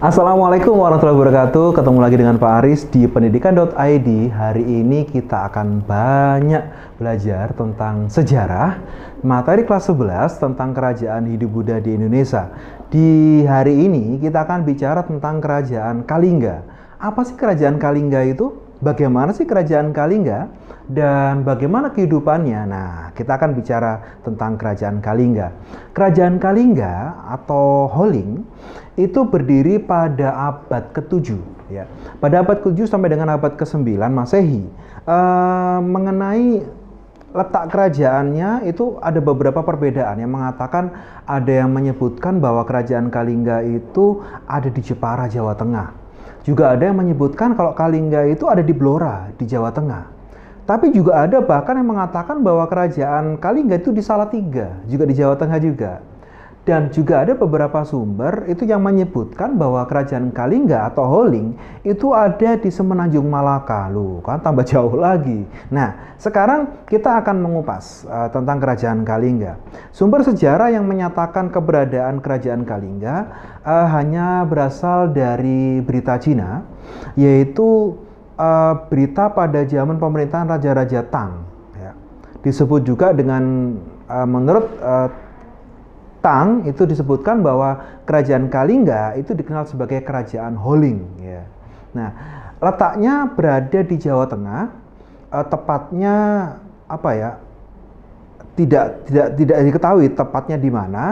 Assalamualaikum warahmatullahi wabarakatuh. Ketemu lagi dengan Pak Aris di pendidikan.id. Hari ini kita akan banyak belajar tentang sejarah, materi kelas 11 tentang kerajaan hidup Buddha di Indonesia. Di hari ini kita akan bicara tentang kerajaan Kalingga. Apa sih kerajaan Kalingga itu? Bagaimana sih kerajaan Kalingga? dan bagaimana kehidupannya. Nah, kita akan bicara tentang kerajaan Kalingga. Kerajaan Kalingga atau Holing itu berdiri pada abad ke-7 ya. Pada abad ke-7 sampai dengan abad ke-9 Masehi. Uh, mengenai letak kerajaannya itu ada beberapa perbedaan yang mengatakan ada yang menyebutkan bahwa kerajaan Kalingga itu ada di Jepara, Jawa Tengah. Juga ada yang menyebutkan kalau Kalingga itu ada di Blora, di Jawa Tengah. Tapi juga ada bahkan yang mengatakan bahwa kerajaan Kalingga itu di Salatiga, juga di Jawa Tengah juga. Dan juga ada beberapa sumber itu yang menyebutkan bahwa kerajaan Kalingga atau Holing itu ada di Semenanjung Malaka. Loh, kan tambah jauh lagi. Nah, sekarang kita akan mengupas uh, tentang kerajaan Kalingga. Sumber sejarah yang menyatakan keberadaan kerajaan Kalingga uh, hanya berasal dari berita Cina, yaitu uh, berita pada zaman pemerintahan Raja-Raja Tang. Ya. Disebut juga dengan uh, menurut uh, Tang itu disebutkan bahwa kerajaan Kalingga itu dikenal sebagai kerajaan Holing. Ya. Nah, letaknya berada di Jawa Tengah, uh, tepatnya apa ya? Tidak tidak tidak diketahui tepatnya di mana,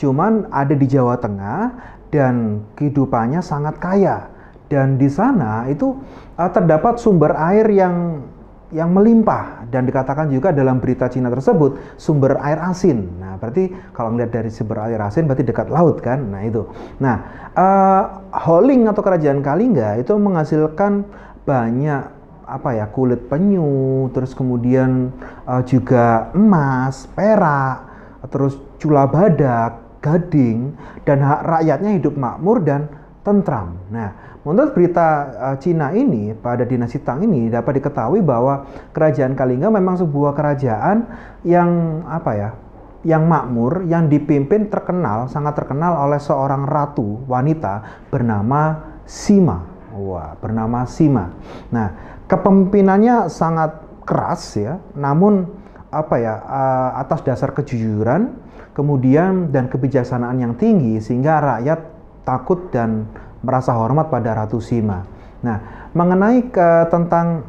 cuman ada di Jawa Tengah dan kehidupannya sangat kaya dan di sana itu uh, terdapat sumber air yang yang melimpah dan dikatakan juga dalam berita Cina tersebut sumber air asin. Nah, berarti kalau melihat dari sumber air asin berarti dekat laut kan? Nah, itu. Nah, uh, Holing atau kerajaan Kalingga itu menghasilkan banyak apa ya kulit penyu, terus kemudian uh, juga emas, perak, terus cula badak, gading, dan hak rakyatnya hidup makmur dan tentram. Nah, Menurut berita uh, Cina ini pada dinasti Tang ini dapat diketahui bahwa kerajaan Kalingga memang sebuah kerajaan yang apa ya? yang makmur yang dipimpin terkenal sangat terkenal oleh seorang ratu wanita bernama Sima. Wah, bernama Sima. Nah, kepemimpinannya sangat keras ya, namun apa ya uh, atas dasar kejujuran, kemudian dan kebijaksanaan yang tinggi sehingga rakyat takut dan merasa hormat pada Ratu Sima. Nah, mengenai ke, tentang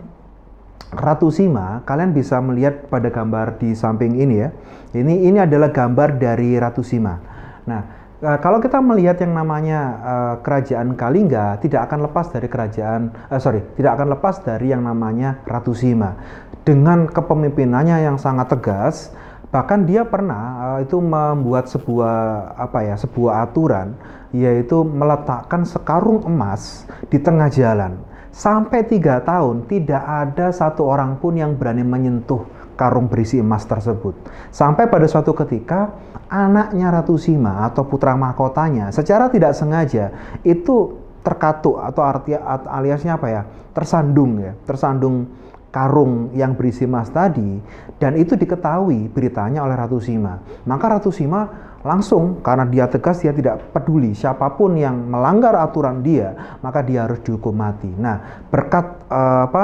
Ratu Sima, kalian bisa melihat pada gambar di samping ini ya. Ini ini adalah gambar dari Ratu Sima. Nah, e, kalau kita melihat yang namanya uh, kerajaan Kalingga tidak akan lepas dari kerajaan uh, sorry tidak akan lepas dari yang namanya Ratu Sima dengan kepemimpinannya yang sangat tegas bahkan dia pernah uh, itu membuat sebuah apa ya sebuah aturan yaitu meletakkan sekarung emas di tengah jalan. Sampai tiga tahun tidak ada satu orang pun yang berani menyentuh karung berisi emas tersebut. Sampai pada suatu ketika anaknya Ratu Sima atau putra mahkotanya secara tidak sengaja itu terkatuk atau arti aliasnya apa ya tersandung ya tersandung karung yang berisi emas tadi dan itu diketahui beritanya oleh Ratu Sima maka Ratu Sima langsung karena dia tegas dia tidak peduli siapa pun yang melanggar aturan dia maka dia harus dihukum mati. Nah berkat uh, apa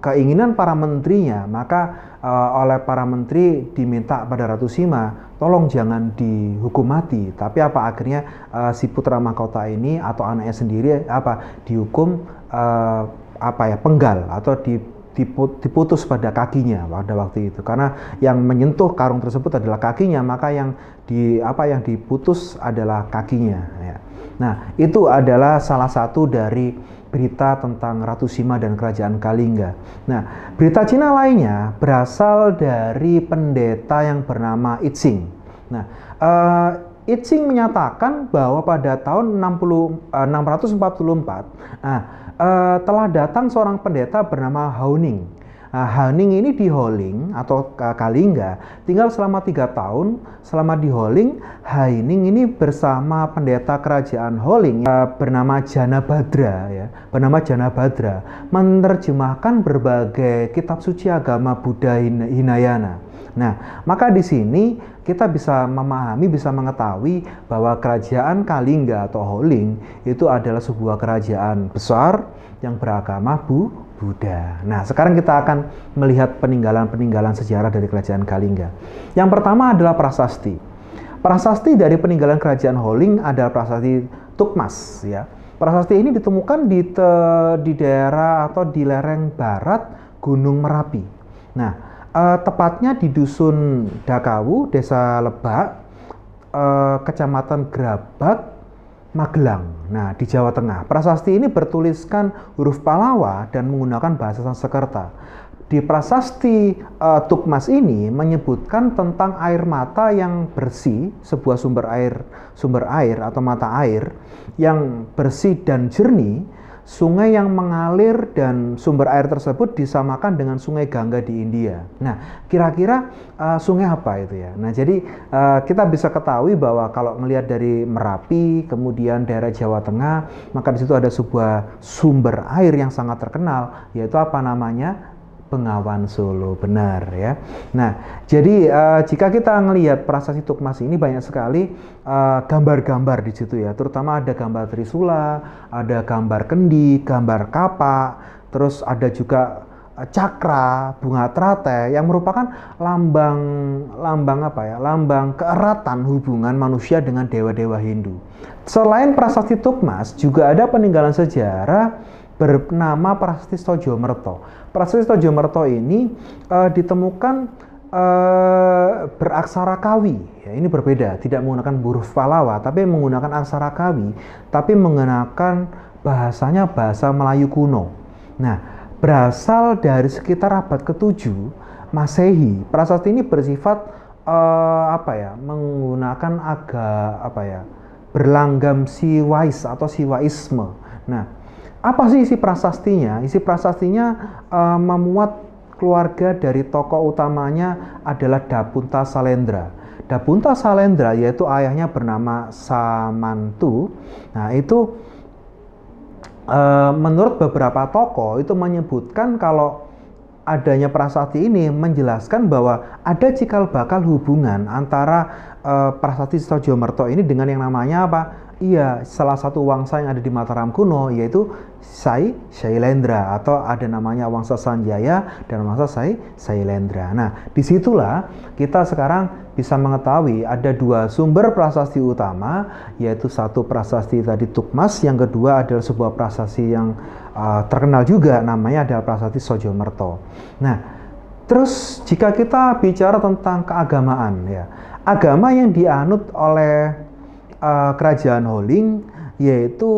keinginan para menterinya maka uh, oleh para menteri diminta pada Ratu Sima tolong jangan dihukum mati tapi apa akhirnya uh, si putra mahkota ini atau anaknya sendiri apa dihukum uh, apa ya penggal atau di diputus pada kakinya pada waktu itu karena yang menyentuh karung tersebut adalah kakinya maka yang di apa yang diputus adalah kakinya ya. Nah, itu adalah salah satu dari berita tentang Ratu Sima dan kerajaan Kalingga. Nah, berita Cina lainnya berasal dari pendeta yang bernama Itzing. Nah, uh, Itzing menyatakan bahwa pada tahun 60, uh, 644, nah, uh, telah datang seorang pendeta bernama Hauning. Nah, Hauning ini di Holing atau Kalingga tinggal selama tiga tahun. Selama di Holing, Haining ini bersama pendeta kerajaan Holing bernama Jana Badra ya, bernama Jana Badra menerjemahkan berbagai kitab suci agama Buddha Hinayana. Nah, maka di sini kita bisa memahami, bisa mengetahui bahwa kerajaan Kalingga atau Holing itu adalah sebuah kerajaan besar yang beragama Bu Buddha. Nah, sekarang kita akan melihat peninggalan-peninggalan sejarah dari kerajaan Kalingga. Yang pertama adalah prasasti. Prasasti dari peninggalan kerajaan Holing adalah prasasti Tukmas ya. Prasasti ini ditemukan di te, di daerah atau di lereng barat Gunung Merapi. Nah, eh, tepatnya di dusun Dakawu, Desa Lebak, eh, Kecamatan Grabak, Magelang. Nah, di Jawa Tengah. Prasasti ini bertuliskan huruf Palawa dan menggunakan bahasa Sanskerta. Di prasasti uh, Tukmas ini menyebutkan tentang air mata yang bersih, sebuah sumber air sumber air atau mata air yang bersih dan jernih sungai yang mengalir dan sumber air tersebut disamakan dengan sungai Gangga di India. Nah, kira-kira uh, sungai apa itu ya? Nah, jadi uh, kita bisa ketahui bahwa kalau melihat dari Merapi, kemudian daerah Jawa Tengah, maka di situ ada sebuah sumber air yang sangat terkenal, yaitu apa namanya? Bengawan Solo, benar ya. Nah, jadi uh, jika kita melihat prasasti Tukmas ini banyak sekali eh, gambar-gambar uh, di situ ya, terutama ada gambar Trisula, ada gambar kendi, gambar kapak, terus ada juga uh, cakra, bunga trate yang merupakan lambang lambang apa ya? Lambang keeratan hubungan manusia dengan dewa-dewa Hindu. Selain prasasti Tukmas, juga ada peninggalan sejarah bernama Prasasti Merto. Prasasti Jomerto ini uh, ditemukan uh, beraksara kawi. Ya, ini berbeda, tidak menggunakan huruf Palawa, tapi menggunakan aksara kawi, tapi menggunakan bahasanya bahasa Melayu kuno. Nah, berasal dari sekitar abad ke-7 Masehi. Prasasti ini bersifat uh, apa ya? menggunakan agak apa ya? berlanggam siwais atau siwaisme. Nah, apa sih isi prasastinya? Isi prasastinya uh, memuat keluarga dari tokoh utamanya adalah Dapunta Salendra. Dapunta Salendra yaitu ayahnya bernama Samantu. Nah, itu uh, menurut beberapa tokoh itu menyebutkan kalau adanya prasasti ini menjelaskan bahwa ada cikal bakal hubungan antara uh, prasasti Merto ini dengan yang namanya apa? Iya, salah satu wangsa yang ada di Mataram kuno yaitu Sai Shailendra atau ada namanya wangsa Sanjaya dan wangsa Sai Shailendra. Nah, di situlah kita sekarang bisa mengetahui ada dua sumber prasasti utama yaitu satu prasasti tadi Tukmas, yang kedua adalah sebuah prasasti yang uh, terkenal juga namanya adalah prasasti Sojomerto. Nah, terus jika kita bicara tentang keagamaan ya, agama yang dianut oleh uh, kerajaan Holing yaitu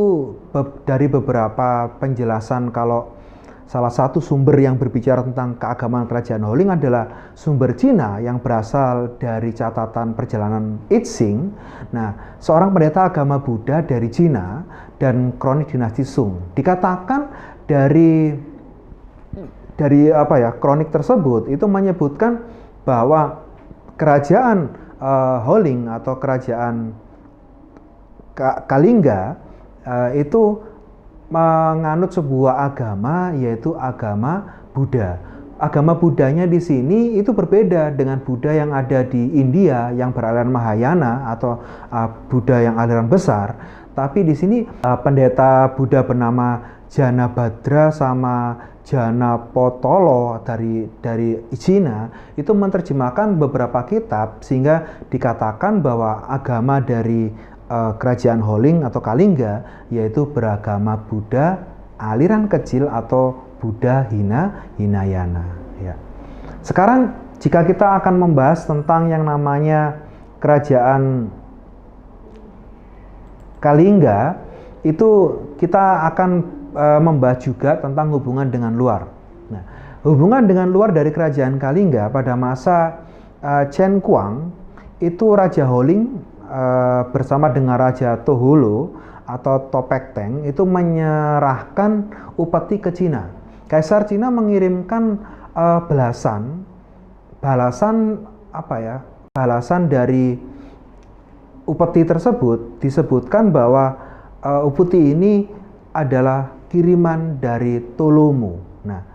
be dari beberapa penjelasan kalau salah satu sumber yang berbicara tentang keagamaan kerajaan Holing adalah sumber Cina yang berasal dari catatan perjalanan Itsing. Nah, seorang pendeta agama Buddha dari Cina dan kronik dinasti Sung. Dikatakan dari dari apa ya kronik tersebut itu menyebutkan bahwa kerajaan uh, Holing atau kerajaan Kalingga uh, itu menganut sebuah agama yaitu agama Buddha. Agama Buddhanya di sini itu berbeda dengan Buddha yang ada di India yang beraliran Mahayana atau uh, Buddha yang aliran besar. Tapi di sini uh, pendeta Buddha bernama Jana Badra sama Jana Potolo dari dari Cina itu menerjemahkan beberapa kitab sehingga dikatakan bahwa agama dari uh, kerajaan Holing atau Kalingga yaitu beragama Buddha aliran kecil atau Buddha Hina Hinayana ya. Sekarang jika kita akan membahas tentang yang namanya kerajaan Kalingga itu kita akan uh, membahas juga tentang hubungan dengan luar. Nah, hubungan dengan luar dari kerajaan Kalingga pada masa uh, Chen Kuang itu Raja Holing uh, bersama dengan Raja Toholo atau Topek Teng itu menyerahkan upeti ke Cina. Kaisar Cina mengirimkan uh, belasan balasan apa ya? Balasan dari upeti tersebut disebutkan bahwa uh, upeti ini adalah kiriman dari Tolomo. Nah,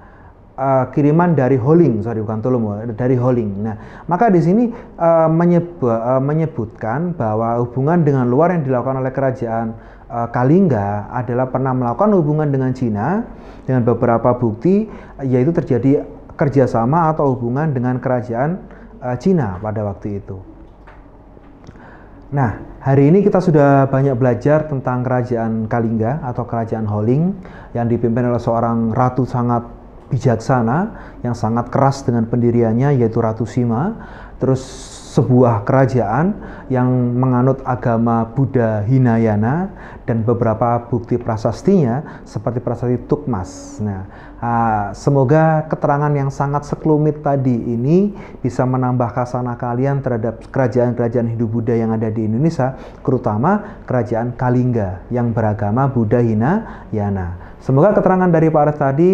uh, kiriman dari Holing, sorry bukan Tolomo, dari Holing. Nah, maka di sini uh, menyebut, uh, menyebutkan bahwa hubungan dengan luar yang dilakukan oleh kerajaan uh, Kalingga adalah pernah melakukan hubungan dengan Cina dengan beberapa bukti yaitu terjadi kerjasama atau hubungan dengan kerajaan uh, Cina pada waktu itu. Nah, hari ini kita sudah banyak belajar tentang kerajaan Kalingga atau kerajaan Holing yang dipimpin oleh seorang ratu sangat bijaksana yang sangat keras dengan pendiriannya yaitu Ratu Sima. Terus sebuah kerajaan yang menganut agama Buddha Hinayana dan beberapa bukti prasastinya seperti prasasti Tukmas. Nah, semoga keterangan yang sangat sekelumit tadi ini bisa menambah kasana kalian terhadap kerajaan-kerajaan Hindu Buddha yang ada di Indonesia, terutama kerajaan Kalingga yang beragama Buddha Hinayana. Semoga keterangan dari Pak Aris tadi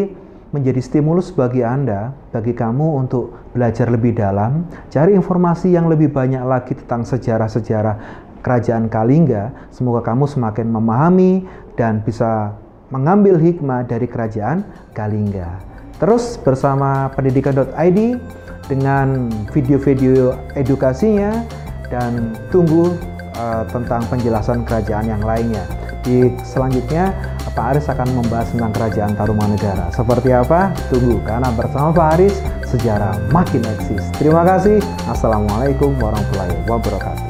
menjadi stimulus bagi Anda, bagi kamu untuk belajar lebih dalam, cari informasi yang lebih banyak lagi tentang sejarah-sejarah kerajaan Kalingga. Semoga kamu semakin memahami dan bisa mengambil hikmah dari kerajaan Kalingga. Terus bersama pendidikan.id dengan video-video edukasinya dan tunggu uh, tentang penjelasan kerajaan yang lainnya. Di selanjutnya Pak Aris akan membahas tentang kerajaan Tarumanegara. Seperti apa? Tunggu karena bersama Pak Aris sejarah makin eksis. Terima kasih. Assalamualaikum warahmatullahi wabarakatuh.